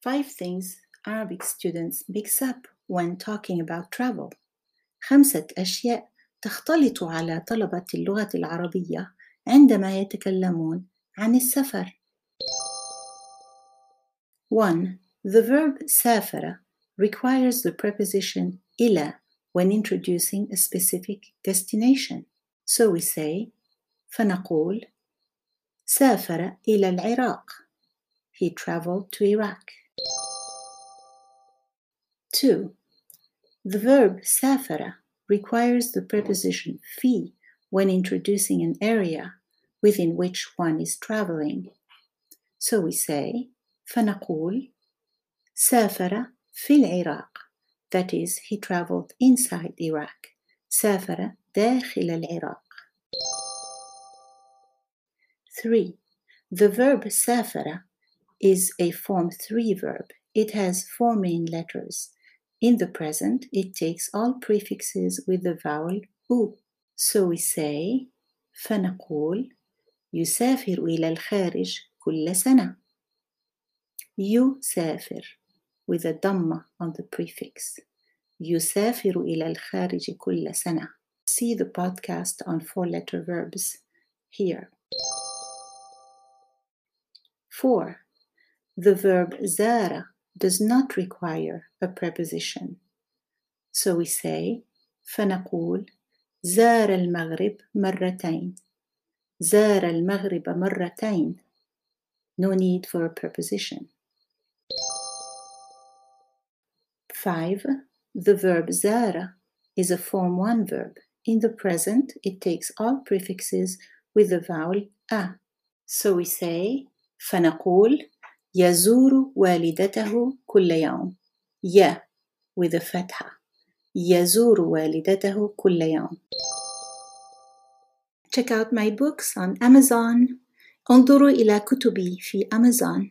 Five things Arabic students mix up when talking about travel. خمسة أشياء تختلط على طلبة اللغة العربية عندما يتكلمون عن السفر. 1. The verb سافر requires the preposition إلى when introducing a specific destination. So we say فنقول سافر إلى العراق. He traveled to Iraq. 2. The verb سافر requires the preposition في when introducing an area within which one is traveling. So we say فنقول سافر في العراق. That is, he traveled inside Iraq. سافر داخل العراق. 3. The verb سافر is a form 3 verb. It has four main letters. In the present, it takes all prefixes with the vowel U. So we say فنقول يسافر إلى الخارج كل سنة. يسافر with a dhamma on the prefix. يسافر إلى الخارج كل سنة. See the podcast on four letter verbs here. 4. The verb زار does not require a preposition. So we say فنقول زار المغرب مرتين. زار المغرب مرتين. No need for a preposition. 5. The verb زار is a form 1 verb. In the present, it takes all prefixes with the vowel a. So we say فنقول يزور والدته كل يوم. ي with a فتحة. يزور والدته كل يوم. Check out my books on Amazon. انظروا إلى كتبي في Amazon.